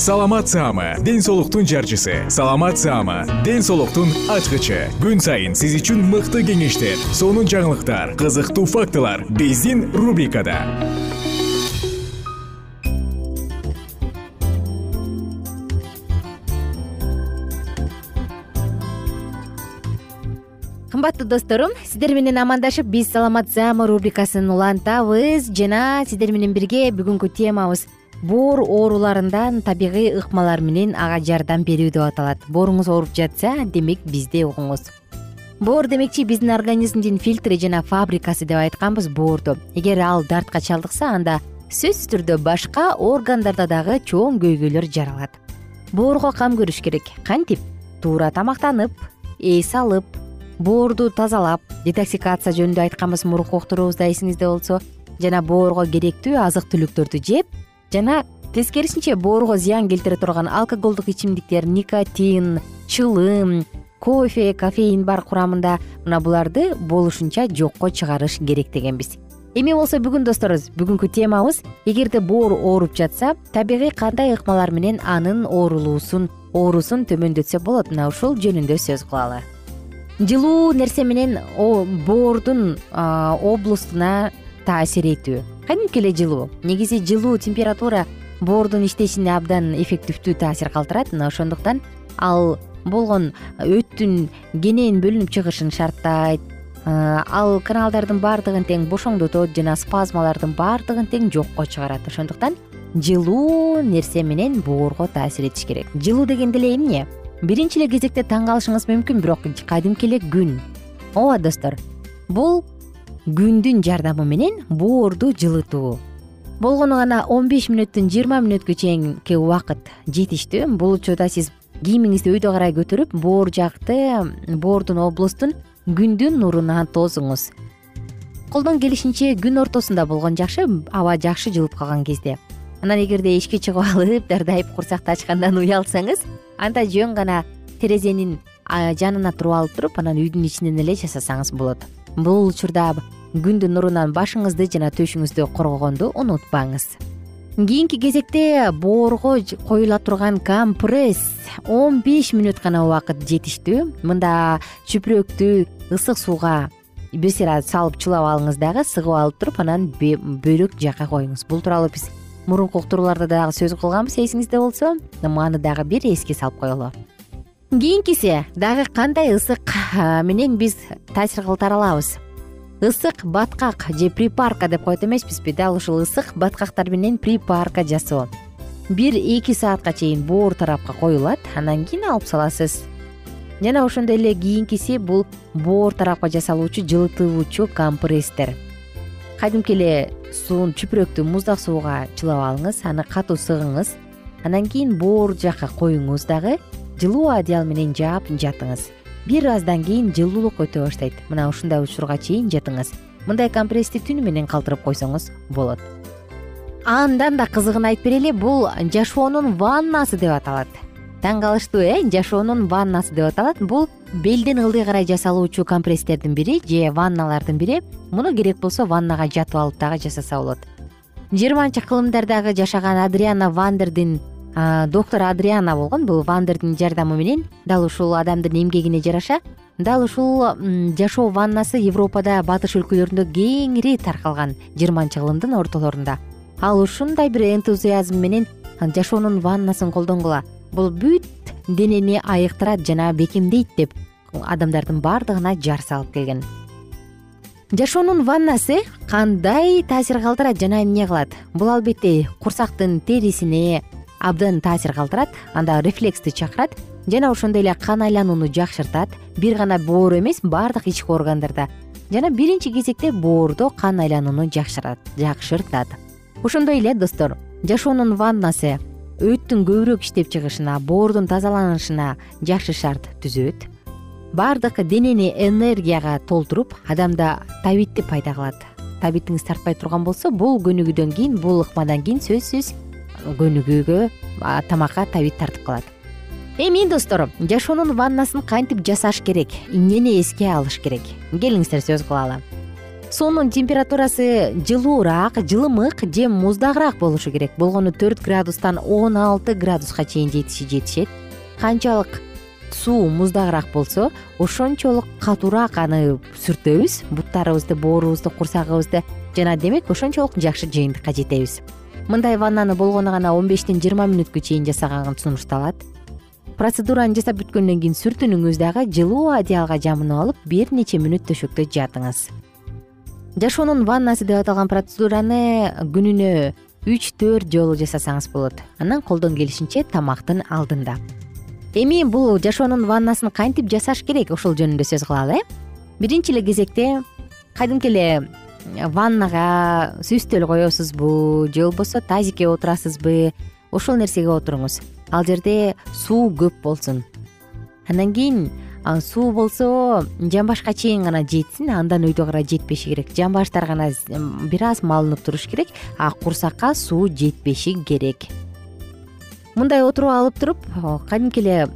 саламат саама ден соолуктун жарчысы. Саламат саама ден соолуктун ачкычы. Күн сайын сиз үчүн мыкты кеңештер сонун жаңылыктар кызыктуу фактылар биздин рубрикада. Кымбаттуу досторум сиздер менен амандашып биз саламат саама рубрикасын улантабыз жана сиздер менен бирге бүгүнкү темабыз боор ооруларындан табигый ыкмалар менен ага жардам берүү деп аталат. Бооруңуз ооруп жатса демек бизде угуңуз. Боор демекчи биздин организмдин фильтри жана фабрикасы деп айтканбыз боорду эгер ал дартка чалдыкса анда сөзсүз түрдө башка органдарда дагы чоң көйгөйлөр жаралат. Боорго кам көрүш керек. Кантип? Туура тамактанып эс алып боорду тазалап детоксикация жөнүндө айтканбыз мурунку уктуруубузда эсиңизде болсо жана боорго керектүү азык түлүктөрдү жеп жана тескерисинче боорго зыян келтире турган алкоголдук ичимдиктер никотин чылым кофе кофеин бар курамында мына буларды болушунча жокко чыгарыш керек дегенбиз. Эми болсо бүгүн достор бүгүнкү темабыз эгерде боор ооруп жатса табигый кандай ыкмалар менен анын оорулуусун оорусун төмөндөтсө болот? Мына ушул жөнүндө сөз кылалы. Жылуу нерсе менен боордун облустуна таасир этүү кадимки эле жылуу? Негизи жылуу температура боордун иштешине абдан эффективдүү таасир калтырат. Мына ошондуктан ал болгон өттүн кенен бөлүнүп чыгышын шарттайт. Ал каналдардын баардыгын тең бошоңдотот жана спазмалардын баардыгын тең жокко чыгарат. Ошондуктан жылуу нерсе менен боорго таасир этиш керек. Жылуу дегенде эле эмне биринчи эле кезекте таң калышыңыз мүмкүн бирок кадимки эле күн. Ооба достор бул күндүн жардамы менен боорду жылытуу. Болгону гана он беш мүнөттөн жыйырма мүнөткө чейинки убакыт жетиштүү бул учурда сиз кийимиңизди өйдө карай көтөрүп боор жакты боордун облустун күндүн нуруна тоозуңуз колдон келишинче күн ортосунда болгон жакшы аба жакшы жылып калган кезде. Анан эгерде эшикке чыгып алып дардайып курсакты ачкандан уялсаңыз анда жөн гана терезенин жанына туруп алып туруп анан үйдүн ичинен эле жасасаңыз болот бул учурда күндүн нурунан башыңызды жана төшүңүздү коргогонду унутпаңыз. Кийинки кезекте боорго коюла турган компресс он беш мүнөт гана убакыт жетиштүү мында чүпүрөктү ысык сууга бир сыйра салып чылап алыңыз дагы сыгып алып туруп анан бөйрөк жакка коюңуз. Бул тууралуу биз мурунку уктурууларда дагы сөз кылганбыз эсиңизде болсо. Маны дагы бир эске салып коелу кийинкиси дагы кандай ысык менен биз таасир кылтара алабыз? Ысык баткак же припарка деп коет эмеспизби дал ушул ысык баткактар менен припарка жасоо. Бир эки саатка чейин боор тарапка коюлат андан кийин алып саласыз. Жана ошондой эле кийинкиси бул боор тарапка жасалуучу жылытуучу компресстер кадимки эле суун чүпүрөктү муздак сууга чылап алыңыз аны катуу сыгыңыз. Андан кийин боор жакка коюңуз дагы жылуу одеял менен жаап жатыңыз. Бир аздан кийин жылуулук өтө баштайт. Мына ушундай учурга чейин жатыңыз. Мындай компрессти түнү менен калтырып койсоңуз болот. Андан да кызыгын айтып берели бул жашоонун ваннасы деп аталат. Таң калыштуу э жашоонун ваннасы деп аталат. Бул белден ылдый карай жасалуучу компресстердин бири же ванналардын бири. Муну керек болсо ваннага жатып алып дагы жасаса болот. Жыйырманчы кылымдардагы жашаган адриана вандердин доктор адриана болгон бул вандердин жардамы менен дал ушул адамдын эмгегине жараша. Дал ушул жашоо ваннасы европада батыш өлкөлөрүндө кеңири таркалган жыйырманчы кылымдын ортолорунда. Ал ушундай бир энтузиазм менен жашоонун ваннасын колдонгула. Бул бүт денени айыктырат жана бекемдейт деп адамдардын баардыгына жар салып келген. Жашоонун ваннасы кандай таасир калтырат жана эмне кылат? Бул албетте курсактын терисине абдан таасир калтырат анда рефлексти чакырат жана ошондой эле кан айланууну жакшыртат. Бир гана боор эмес баардык ички органдарда. Жана биринчи кезекте боордо кан айланууну жакшыртат. Ошондой эле достор жашоонун ваннасы өттүн көбүрөөк иштеп чыгышына боордун тазаланышына жакшы шарт түзөт. Баардык денени энергияга толтуруп адамда табитти пайда кылат. Табитиңиз тартпай турган болсо бул көнүгүүдөн кийин бул ыкмадан кийин сөзсүз көнүгүүгө тамакка табит тартып калат. Эми достор жашоонун ваннасын кантип жасаш керек эмнени эске алыш керек. Келиңиздер сөз кылалы суунун температурасы жылуураак жылымык же муздагыраак болушу керек. Болгону төрт градустан он алты градуска чейин жетиши жетишет. Канчалык суу муздагыраак болсо ошончолук катуураак аны сүртөбүз буттарыбызды боорубузду курсагыбызды жана демек ошончолук жакшы жыйынтыкка жетебиз мындай ваннаны болгону гана он бештен жыйырма мүнөткө чейин жасаган сунушталат. Процедураны жасап бүткөндөн кийин сүртүнүңүз дагы жылуу одеялга жамынып алып бир нече мүнөт төшөктө жатыңыз. Жашоонун ваннасы деп аталган процедураны күнүнө үч төрт жолу жасасаңыз болот. Анан колдон келишинче тамактын алдында. Эми бул жашоонун ваннасын кантип жасаш керек? Ошол жөнүндө сөз кылалы э? Биринчи эле кезекте кадимки эле ваннага үстөл коесузбу же болбосо тазикке отурасызбы ошол нерсеге отуруңуз. Ал жерде суу көп болсун. Андан кийин суу болсо жамбашка чейин гана жетсин андан өйдө карай жетпеши керек. Жамбаштар гана бир аз малынып туруш керек а курсакка суу жетпеши керек. Мындай отуруп алып туруп кадимки эле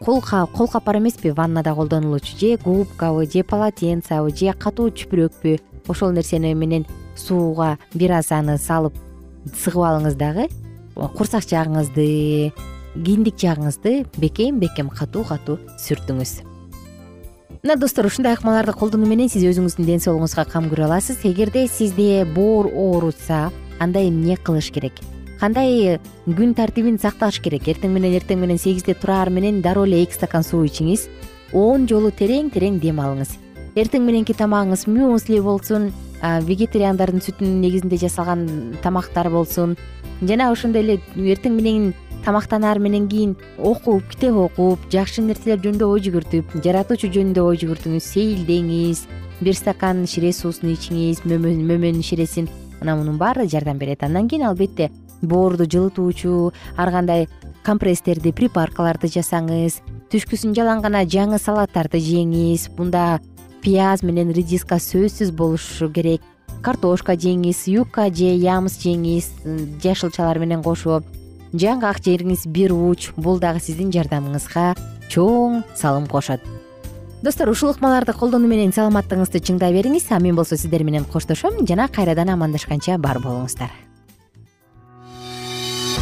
кол капар эмеспи ваннада колдонулуучу. Же губкабы же полотенцабы же катуу чүпүрөкпү ошол нерсени менен сууга бир аз аны салып сыгып алыңыз дагы. Курсак жагыңызды киндик жагыңызды бекем бекем катуу катуу сүртүңүз. Мына достор ушундай ыкмаларды колдонуу менен сиз өзүңүздүн ден соолугуңузга кам көрө аласыз. Эгерде сизде боор оорутса анда эмне кылыш керек? Кандай күн тартибин сакташ керек? Эртең менен эртең менен сегизде тураар менен дароо эле эки стакан суу ичиңиз. Он жолу терең терең дем алыңыз эртең мененки тамагыңыз мюсли болсун вегетариандардын сүтүнүн негизинде жасалган тамактар болсун. Жана ошондой эле эртең менен тамактанаар менен кийин окуп китеп окуп жакшы нерселер жөнүндө ой жүгүртүп жаратуучу жөнүндө ой жүгүртүңүз сейилдеңиз бир стакан шире суусун ичиңиз мөмөнүн ширесин. Мына мунун баары жардам берет. Андан кийин албетте боорду жылытуучу ар кандай компресстерди припаркаларды жасаңыз түшкүсүн жалаң гана жаңы салаттарды жеңиз. Мында пияз менен редиска сөзсүз болушу керек. Картошка жеңиз юка же ямс жеңиз жашылчалар менен кошуп. Жаңгак жеңиз бир уч бул дагы сиздин жардамыңызга чоң салым кошот. Достор ушул ыкмаларды колдонуу менен саламаттыгыңызды чыңдай бериңиз. А мен болсо сиздер менен коштошом. Жана кайрадан амандашканча бар болуңуздар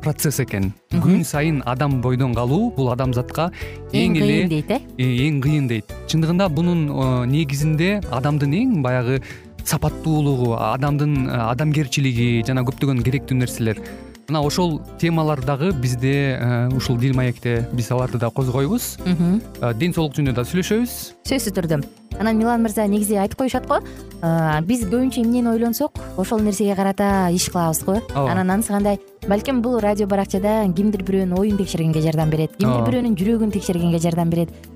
процесс экен. Күн сайын адам бойдон калуу бул адамзатка эң эле кыйын дейт э? э эң кыйын дейт. Чындыгында бунун э, негизинде адамдын эң баягы сапаттуулугу адамдын э, адамгерчилиги жана көптөгөн керектүү нерселер мына ошол темалар дагы бизде ушул дил маекте биз аларды да козгойбуз. Ден соолук жөнүндө да сүйлөшөбүз. Сөзсүз түрдө. Анан милан мырза негизи айтып коюшат го? Биз көбүнчө эмнени ойлонсок ошол нерсеге карата иш кылабыз го. Ооба. Анан анысы кандай? Балким бул радио баракчада кимдир бирөөнүн оюн текшергенге жардам берет кимдир бирөөнүн жүрөгүн текшергенге жардам берет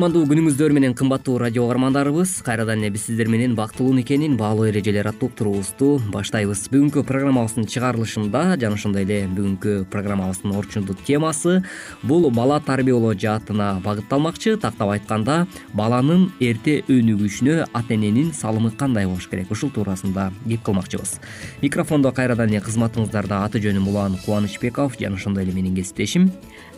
кутмандуу күнүңүздөр менен кымбаттуу радио угармандарыбыз кайрадан эле биз сиздер менен бактылуу никенин баалуу эрежелери аттуу уктуруубузду баштайбыз. Бүгүнкү программабыздын чыгарылышында жана ошондой эле бүгүнкү программабыздын орчундуу темасы бул бала тарбиялоо жаатына багытталмакчы. Тактап айтканда баланын эрте өнүгүшүнө ата эненин салымы кандай болуш керек? Ушул туурасында кеп кылмакчыбыз. Микрофондо кайрадан эле кызматыңыздарда аты жөнүм улан кубанычбеков жана ошондой эле менин кесиптешим.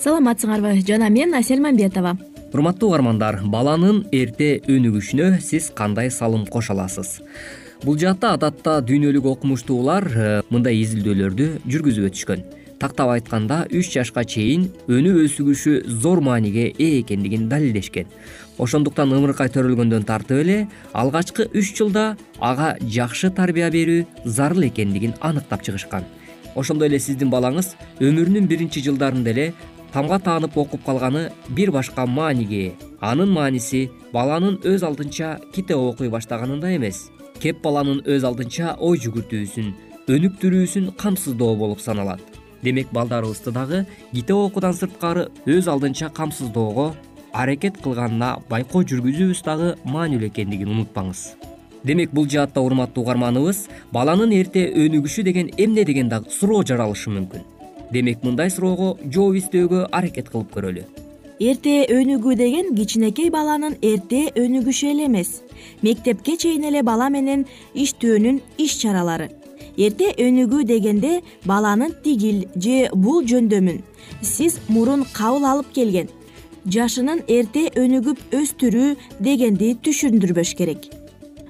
Саламатсыңарбы жана мен асель мамбетова урматтуу угармандар баланын эрте өнүгүшүнө сиз кандай салым кошо аласыз? Бул жаатта адатта дүйнөлүк окумуштуулар э, мындай изилдөөлөрдү жүргүзүп өтүшкөн. Тактап айтканда үч жашка чейин өнүп өсүгүшү зор мааниге ээ экендигин далилдешкен. Ошондуктан ымыркай төрөлгөндөн тартып эле алгачкы үч жылда ага жакшы тарбия берүү зарыл экендигин аныктап чыгышкан. Ошондой эле сиздин балаңыз өмүрүнүн биринчи жылдарында эле тамга таанып окуп калганы бир башка мааниге. Ээ анын мааниси баланын өз алдынча китеп окуй баштаганында эмес. Кеп баланын өз алдынча ой жүгүртүүсүн өнүктүрүүсүн камсыздоо болуп саналат. Демек балдарыбызды дагы китеп окуудан сырткары өз алдынча камсыздоого аракет кылганына байкоо жүргүзүүбүз дагы маанилүү экендигин унутпаңыз. Демек бул жаатта урматтуу угарманыбыз баланын эрте өнүгүшү деген эмне деген дагы суроо жаралышы мүмкүн демек мындай суроого жооп издөөгө аракет кылып көрөлү. Эрте өнүгүү деген кичинекей баланын эрте өнүгүшү эле эмес. Мектепке чейин эле бала менен иштөөнүн иш чаралары. Эрте өнүгүү дегенде баланын тигил же бул жөндөмүн. Сиз мурун кабыл алып келген. Жашынын эрте өнүгүп өстүрүү дегенди түшүндүрбөш керек.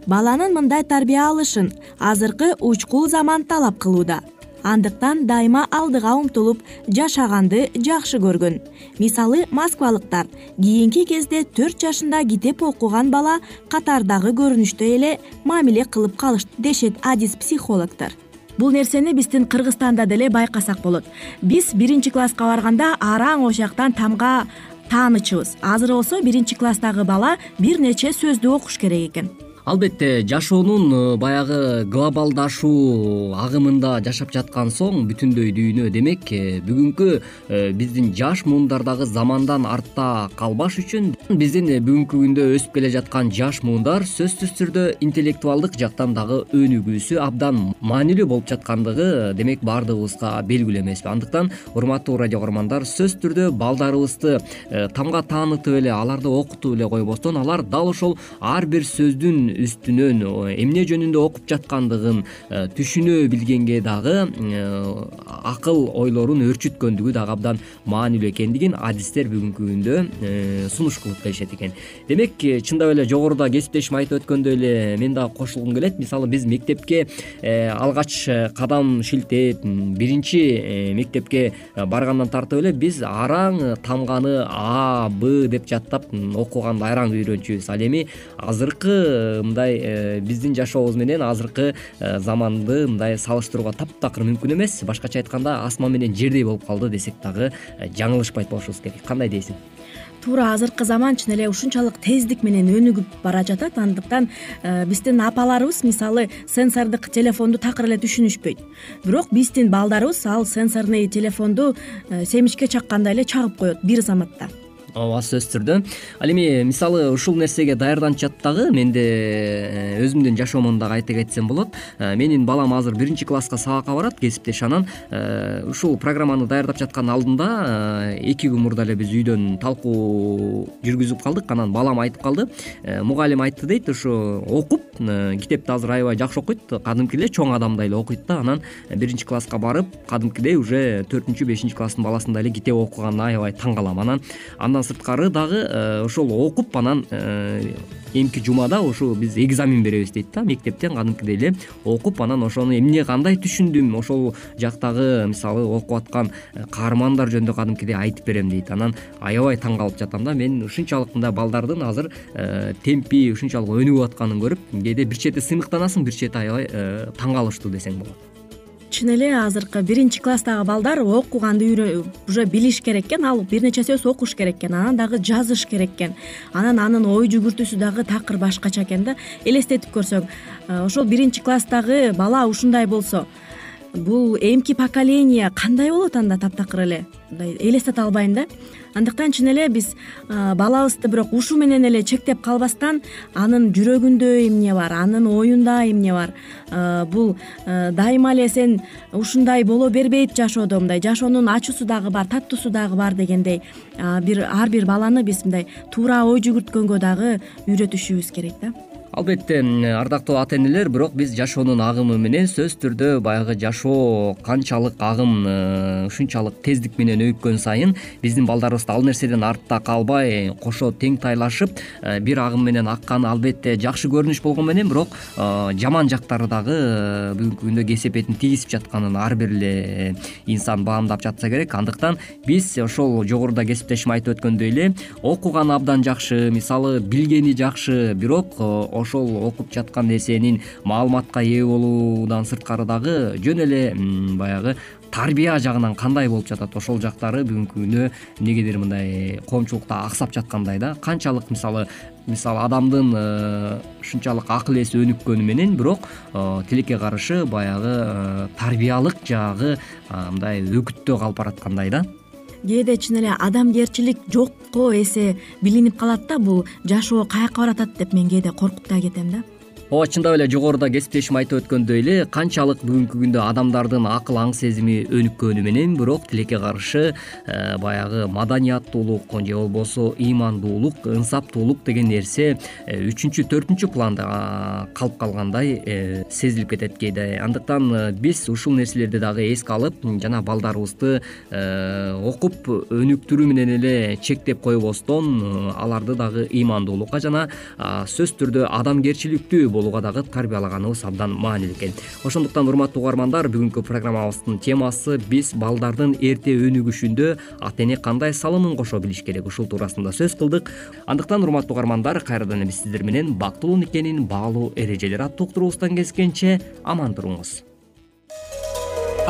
Баланын мындай тарбия алышын азыркы учкул заман талап кылууда андыктан дайыма алдыга умтулуп жашаганды жакшы көргөн. Мисалы москвалыктар. Кийинки кезде төрт жашында китеп окуган бала катардагы көрүнүштөй эле мамиле кылып калышты дешет адис психологдор. Бул нерсени биздин кыргызстанда деле байкасак болот. Биз биринчи класска барганда араң ошояктан тамга таанычыбыз. Азыр болсо биринчи класстагы бала бир нече сөздү окуш керек экен албетте жашоонун э, баягы глобалдашуу агымында жашап жаткан соң бүтүндөй дүйнө демек э, бүгүнкү э, биздин жаш муундардагы замандан артта калбаш үчүн биздин бүгүнкү күндө өсүп келе жаткан жаш муундар сөзсүз түрдө интеллектуалдык жактан дагы өнүгүүсү абдан маанилүү болуп жаткандыгы демек баардыгыбызга белгилүү эмеспи андыктан урматтуу радио кугармандар сөзсүз түрдө балдарыбызды тамга таанытып эле аларды окутуп эле койбостон алар дал ошол ар бир сөздүн үстүнөн эмне жөнүндө окуп жаткандыгын э, түшүнө билгенге дагы э, акыл ойлорун өөрчүткөндүгү дагы абдан маанилүү экендигин адистер бүгүнкү күндө э, сунуш кылып келишет экен. Демек чындап эле жогоруда кесиптешим айтып өткөндөй эле мен дагы кошулгум келет. Мисалы биз мектепке алгач кадам шилтеп биринчи мектепке баргандан тартып эле биз араң тамганы а б деп жаттап окуганды араң үйрөнчүбүз. Ал эми азыркы мындай э, биздин жашообуз менен азыркы э, заманды мындай салыштырууга таптакыр мүмкүн эмес. Башкача айтканда асман менен жердей болуп калды десек дагы э, жаңылышпайт болушубуз керек. Кандай дейсиң? Туура азыркы заман чын эле ушунчалык тездик менен өнүгүп бара жатат. Андыктан биздин апаларыбыз мисалы сенсордук телефонду такыр эле түшүнүшпөйт. Бирок биздин балдарыбыз ал сенсорный телефонду семичке чаккандай эле чагып коет бир заматта ооба сөзсүз түрдө ал эми мисалы ушул нерсеге даярданышат дагы менде э, өзүмдүн жашоомон дагы айта кетсем болот. Э, менин балам азыр биринчи класска сабакка барат кесиптеш анан э, ушул программаны даярдап жаткан алдында эки күн мурда эле биз үйдөн талкуу жүргүзүп калдык. Анан балам айтып калды мугалим айтты дейт ушу окуп китепти азыр аябай жакшы окуйт. Кадимкидей эле чоң адамдай эле окуйт да. Анан биринчи класска барып кадимкидей уже төртүнчү бешинчи класстын баласындай эле китеп окуганына аябай таң калам анан андан сырткары дагы э, ошол окуп анан э, эмки жумада ушу биз экзамен беребиз дейт да мектептен кадимкидей эле окуп анан ошону эмне кандай түшүндүм ошол жактагы мисалы окуп аткан э, каармандар жөнүндө кадимкидей айтып берем дейт. Анан аябай таң калып жатам да мен ушунчалык мындай балдардын азыр темпи ушунчалык өнүгүп атканын көрүп кээде бир чети сыймыктанасың бир чети аябай таң калыштуу десең болот чын эле азыркы биринчи класстагы балдар окуганды уже билиш керек экен ал бир нече сөз окуш керек экен анан дагы жазыш керек экен. Анан анын ой жүгүртүүсү дагы такыр башкача экен да. Элестетип көрсөң э, ошол биринчи класстагы бала ушундай болсо бул эмки поколение кандай болот анда таптакыр эле? Мындай элестете албайм да. Андыктан чын эле биз балабызды бирок ушу менен эле чектеп калбастан анын жүрөгүндө эмне бар анын оюнда эмне бар? Бул дайыма эле сен ушундай боло бербейт жашоодо мындай жашоонун ачуусу дагы бар таттуусу дагы бар дегендей бир ар бир баланы биз мындай туура ой жүгүрткөнгө дагы үйрөтүшүбүз керек да албетте ардактуу ата энелер бирок биз жашоонун агымы менен сөзсүз түрдө баягы жашоо канчалык агым э, ушунчалык тездик менен өйткөн сайын биздин балдарыбыз да ал нерседен артта калбай кошо тең тайлашып э, бир агым менен акканы албетте жакшы көрүнүш болгону менен бирок э, жаман жактары дагы бүгүнкү күндө кесепетин тийгизип жатканын ар бир эле инсан баамдап жатса керек. Андыктан биз ошол жогоруда кесиптешим айтып өткөндөй эле окуганы абдан жакшы мисалы билгени жакшы бирок ошол окуп жаткан нерсенин маалыматка ээ болуудан сырткары дагы жөн эле баягы тарбия жагынан кандай болуп жатат? Ошол жактары бүгүнкү күндө эмнегедир мындай коомчулукта аксап жаткандай да канчалык мисалы мисалы адамдын э, ушунчалык акыл эси өнүккөнү менен бирок э, тилекке каршы баягы э, тарбиялык жагы мындай өкүттөө калып бараткандай да кээде чын эле адамгерчилик жокко эсе билинип калат да бул жашоо каяка баратат деп мен кээде коркуп да кетем да ооба чындап эле жогоруда кесиптешим айтып өткөндөй эле канчалык бүгүнкү күндө адамдардын акыл аң сезими өнүккөнү менен бирок тилекке каршы э, баягы маданияттуулук же болбосо ыймандуулук ынсаптуулук деген нерсе э, үчүнчү төртүнчү планда калып калгандай э, сезилип кетет кээде. Андыктан биз ушул нерселерди дагы эске алып жана балдарыбызды окуп өнүктүрүү менен эле чектеп койбостон аларды дагы ыймандуулукка жана сөзсүз түрдө адамгерчиликтүү болууга дагы тарбиялаганыбыз абдан маанилүү экен. Ошондуктан урматтуу угармандар бүгүнкү программабыздын темасы биз балдардын эрте өнүгүшүндө ата эне кандай салымын кошо билиш керек? ушул туурасында сөз кылдык. Андыктан урматтуу угармандар кайрадан биз сиздер менен бактылуу никенин баалуу эрежелери аттуу уктуруубуздан кезишкенче аман туруңуз.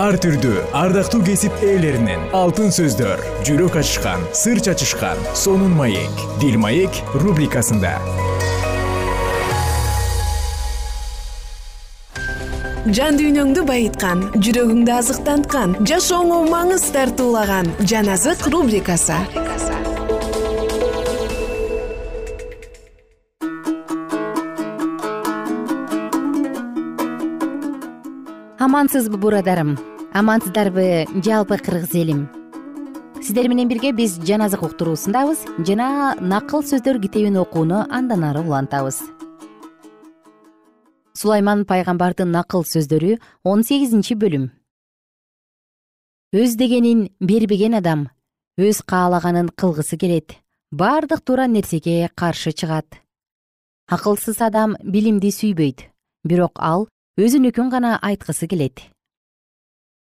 Ар түрдүү ардактуу кесип ээлеринен алтын сөздөр жүрөк ачышкан сыр чачышкан сонун маек дил маек рубрикасында жан дүйнөңдү байыткан жүрөгүңдү азыктанткан жашооңо маңыз тартуулаган жан азык рубрикасы. Амансызбы бурадарым? Амансыздарбы жалпы кыргыз элим? Сиздер менен бирге биз жан азык уктуруусундабыз жана накыл сөздөр китебин окууну андан ары улантабыз сулайман пайгамбардын накыл сөздөрү он сегизинчи бөлүм. Өз дегенин бербеген адам өз каалаганын кылгысы келет бардык туура нерсеге каршы чыгат. Акылсыз адам билимди сүйбөйт бирок ал өзүнүкүн гана айткысы келет.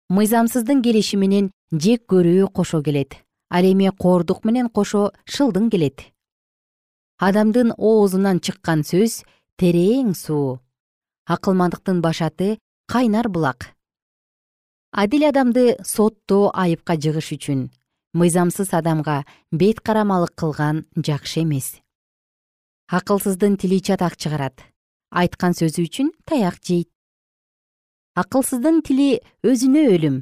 Мыйзамсыздын келиши менен жек көрүү кошо келет ал эми кордук менен кошо шылдың келет адамдын оозунан чыккан сөз терең суу акылмандыктын башаты кайнар булак. Адил адамды сотто айыпка жыгыш үчүн мыйзамсыз адамга бет карамалык кылган жакшы эмес. Акылсыздын тили чатак чыгарат. Айткан сөзү үчүн таяк жейт. Акылсыздын тили өзүнө өлүм.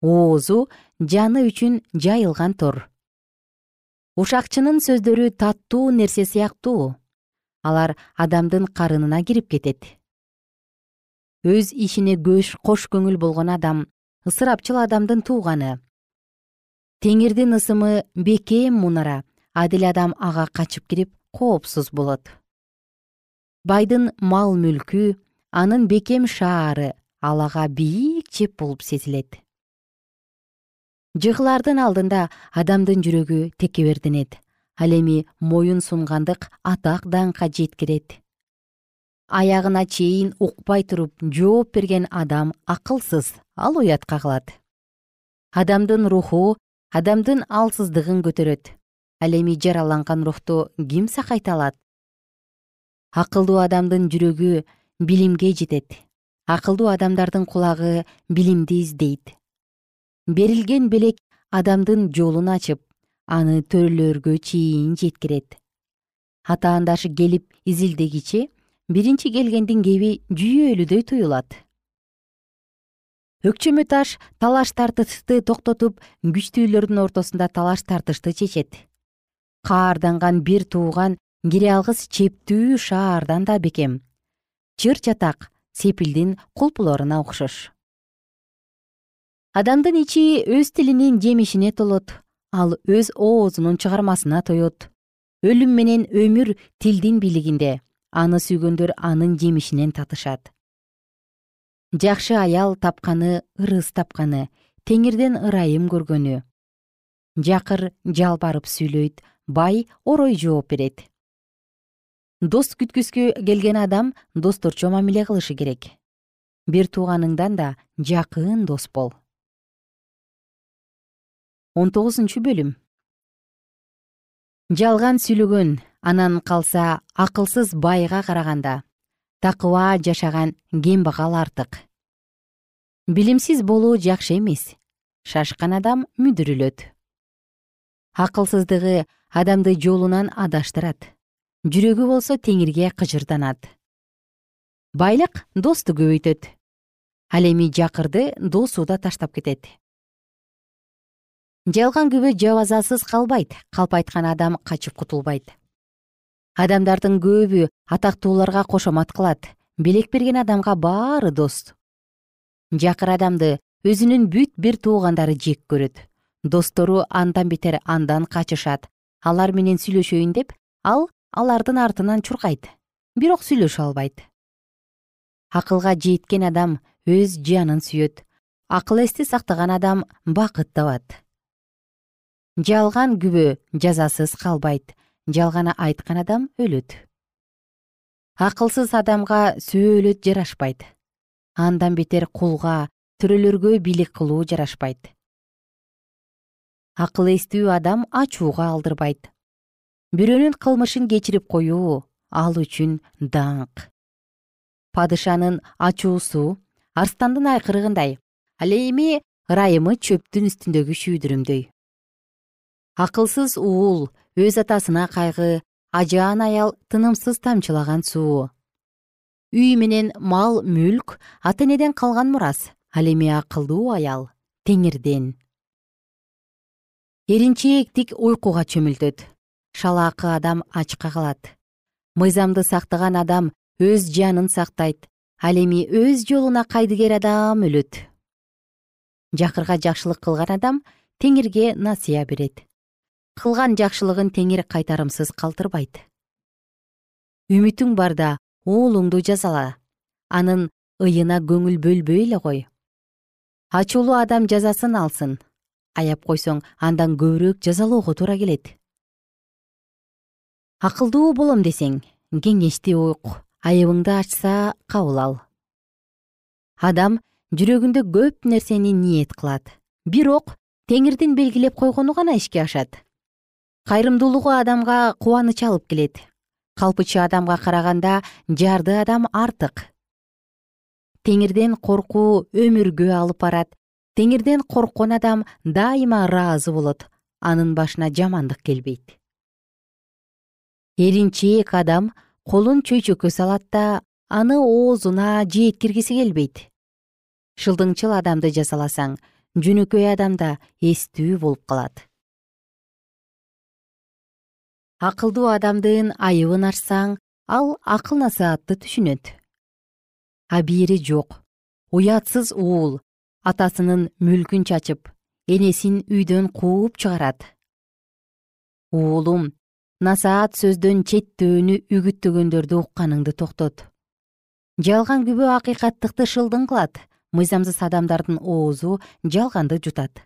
Оозу жаны үчүн жайылган тор. Ушакчынын сөздөрү таттуу нерсе сыяктуу. Алар адамдын карынына кирип кетет өз ишине көш кош көңүл болгон адам ысырапчыл адамдын тууганы. Теңирдин ысымы бекем мунара адил адам ага качып кирип коопсуз болот. Байдын мал мүлкү анын бекем шаары ал ага бийик чеп болуп сезилет. Жыгылардын алдында адамдын жүрөгү текеберденет ал эми моюн сунгандык атак даңкка жеткирет аягына чейин укпай туруп жооп берген адам акылсыз ал уятка калат. Адамдын руху адамдын алсыздыгын көтөрөт. Ал эми жараланган рухту ким сакайта алат? Акылдуу адамдын жүрөгү билимге жетет. Акылдуу адамдардын кулагы билимди издейт. Берилген белек адамдын жолун ачып аны төрөлөргө чейин жеткирет. Атаандашы келип изилдегичи биринчи келгендин кеби жүйөлүдөй туюлат. Өкчөмө таш талаш тартышты токтотуп күчтүүлөрдүн ортосунда талаш тартышты чечет. Каарданган бир тууган кире алгыс чептүү шаардан да бекем. Чыр чатак сепилдин кулпулоруна окшош. Адамдын ичи өз тилинин жемишине толот ал өз оозунун чыгармасына тоет. Өлүм менен өмүр тилдин бийлигинде аны сүйгөндөр анын жемишинен татышат. Жакшы аял тапканы ырыс тапканы теңирден ырайым көргөнү. Жакыр жалбарып сүйлөйт бай орой жооп берет. Дос күткүскө келген адам досторчо мамиле кылышы керек. Бир тууганыңдан да жакын дос бол. Он тогузунчу бөлүм. Жалган сүйлөгөн анан калса акылсыз байга караганда такыба жашаган кембагал артык. Билимсиз болуу жакшы эмес шашкан адам мүдүрүлөт. Акылсыздыгы адамды жолунан адаштырат жүрөгү болсо теңирге кыжырданат. Байлык досту көбөйтөт ал эми жакырды досу таштап кетет. Жалган күбө жабазасыз калбайт калп айткан адам качып кутулбайт адамдардын көбү атактууларга кошомат кылат. Белек берген адамга баары дос. Жакыр адамды өзүнүн бүт бир туугандары жек көрөт. Достору андан бетер андан качышат. Алар менен сүйлөшөйүн деп ал алардын артынан чуркайт. Бирок сүйлөшө албайт. Акылга жеткен адам өз жанын сүйөт. Акыл эсти сактаган адам бакыт табат. Жалган күбө жазасыз калбайт жалган айткан адам өлөт. Акылсыз адамга сөөлөт жарашпайт. Андан бетер кулга төрөлөргө бийлик кылуу жарашпайт. Акыл эстүү адам ачууга алдырбайт. Бирөөнүн кылмышын кечирип коюу ал үчүн даңк. Падышанын ачуусу арстандын айкырыгындай. Ал эми ырайымы чөптүн үстүндөгү шүйдүрүмдөй акылсыз уул өз атасына кайгы ажаан аял тынымсыз тамчылаган суу. Үй менен мал мүлк ата энеден калган мурас ал эми акылдуу аял теңирден. Эринчээктик уйкуга чөмүлтөт. Шалаакы адам ачка калат. Мыйзамды сактаган адам өз жанын сактайт ал эми өз жолуна кайдыгер адам өлөт. Жакырга жакшылык кылган адам теңирге насыя берет кылган жакшылыгын теңир кайтарымсыз калтырбайт. Үмүтүң барда уулуңду жазала. Анын ыйына көңүл бөлбөй эле кой. Ачуулуу адам жазасын алсын. Аяп койсоң андан көбүрөөк жазалоого туура келет. Акылдуу болом десең кеңешти ук айыбыңды ачса кабыл ал. Адам жүрөгүндө көп нерсени ниет кылат. Бирок теңирдин белгилеп койгону гана ишке ашат кайрымдуулугу адамга кубаныч алып келет. Калпычы адамга караганда жарды адам артык. Теңирден коркуу өмүргө алып барат. Теңирден корккон адам дайыма ыраазы болот. Анын башына жамандык келбейт. Эринчээк адам колун чөйчөккө салат да аны оозуна жеткиргиси келбейт. Шылдыңчыл адамды жазаласаң жөнөкөй адам да эстүү болуп калат акылдуу адамдын айыбын ачсаң ал акыл насаатты түшүнөт. Абийири жок. Уятсыз уул атасынын мүлкүн чачып энесин үйдөн кууп чыгарат. Уулум насаат сөздөн четтөөнү үгүттөгөндөрдү укканыңды токтот. Жалган күбө акыйкаттыкты шылдың кылат мыйзамсыз адамдардын оозу жалганды жутат.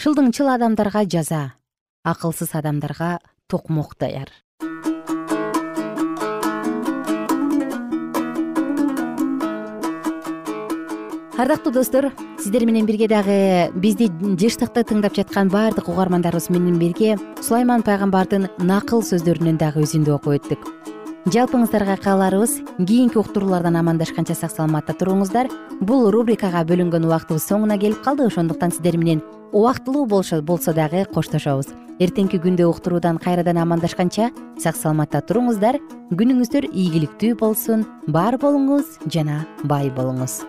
Шылдыңчыл адамдарга жаза акылсыз адамдарга токмок даяр ардактуу достор сиздер менен бирге дагы бизди жыштыкты тыңдап жаткан баардык угармандарыбыз менен бирге сулайман пайгамбардын накыл сөздөрүнөн дагы үзүндү окуп өттүк. Жалпыңыздарга кааларыбыз кийинки уктуруулардан амандашканча сак саламатта туруңуздар. Бул рубрикага бөлүнгөн убактыбыз соңуна келип калды ошондуктан сиздер менен убактылуу болсо дагы коштошобуз эртеңки күндө уктуруудан кайрадан амандашканча сак саламатта туруңуздар. Күнүңүздөр ийгиликтүү болсун. Бар болуңуз жана бай болуңуз.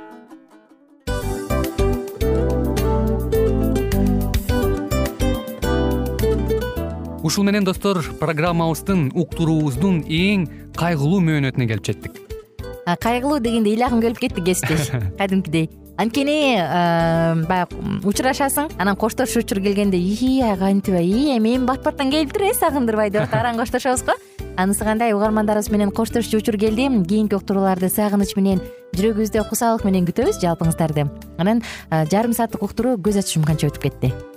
Ушул менен достор программабыздын уктуруубуздун эң кайгылуу мөөнөтүнө келип жеттик. Кайгылуу дегенде ыйлагым келип кетти кесиптеш. Кадимкидей анткени баягы учурашасың анан коштошуу учур келгенде ии кантип ии эми эми бат баттан келиптир э сагындырбай деп атып араң коштошобуз го анысы кандай угармандарыбыз менен коштошчу учур келди кийинки уктурууларды сагыныч менен жүрөгүбүздө кусалык менен күтөбүз жалпыңыздарды анан жарым сааттык уктуруу көз ачышым канча өтүп кетти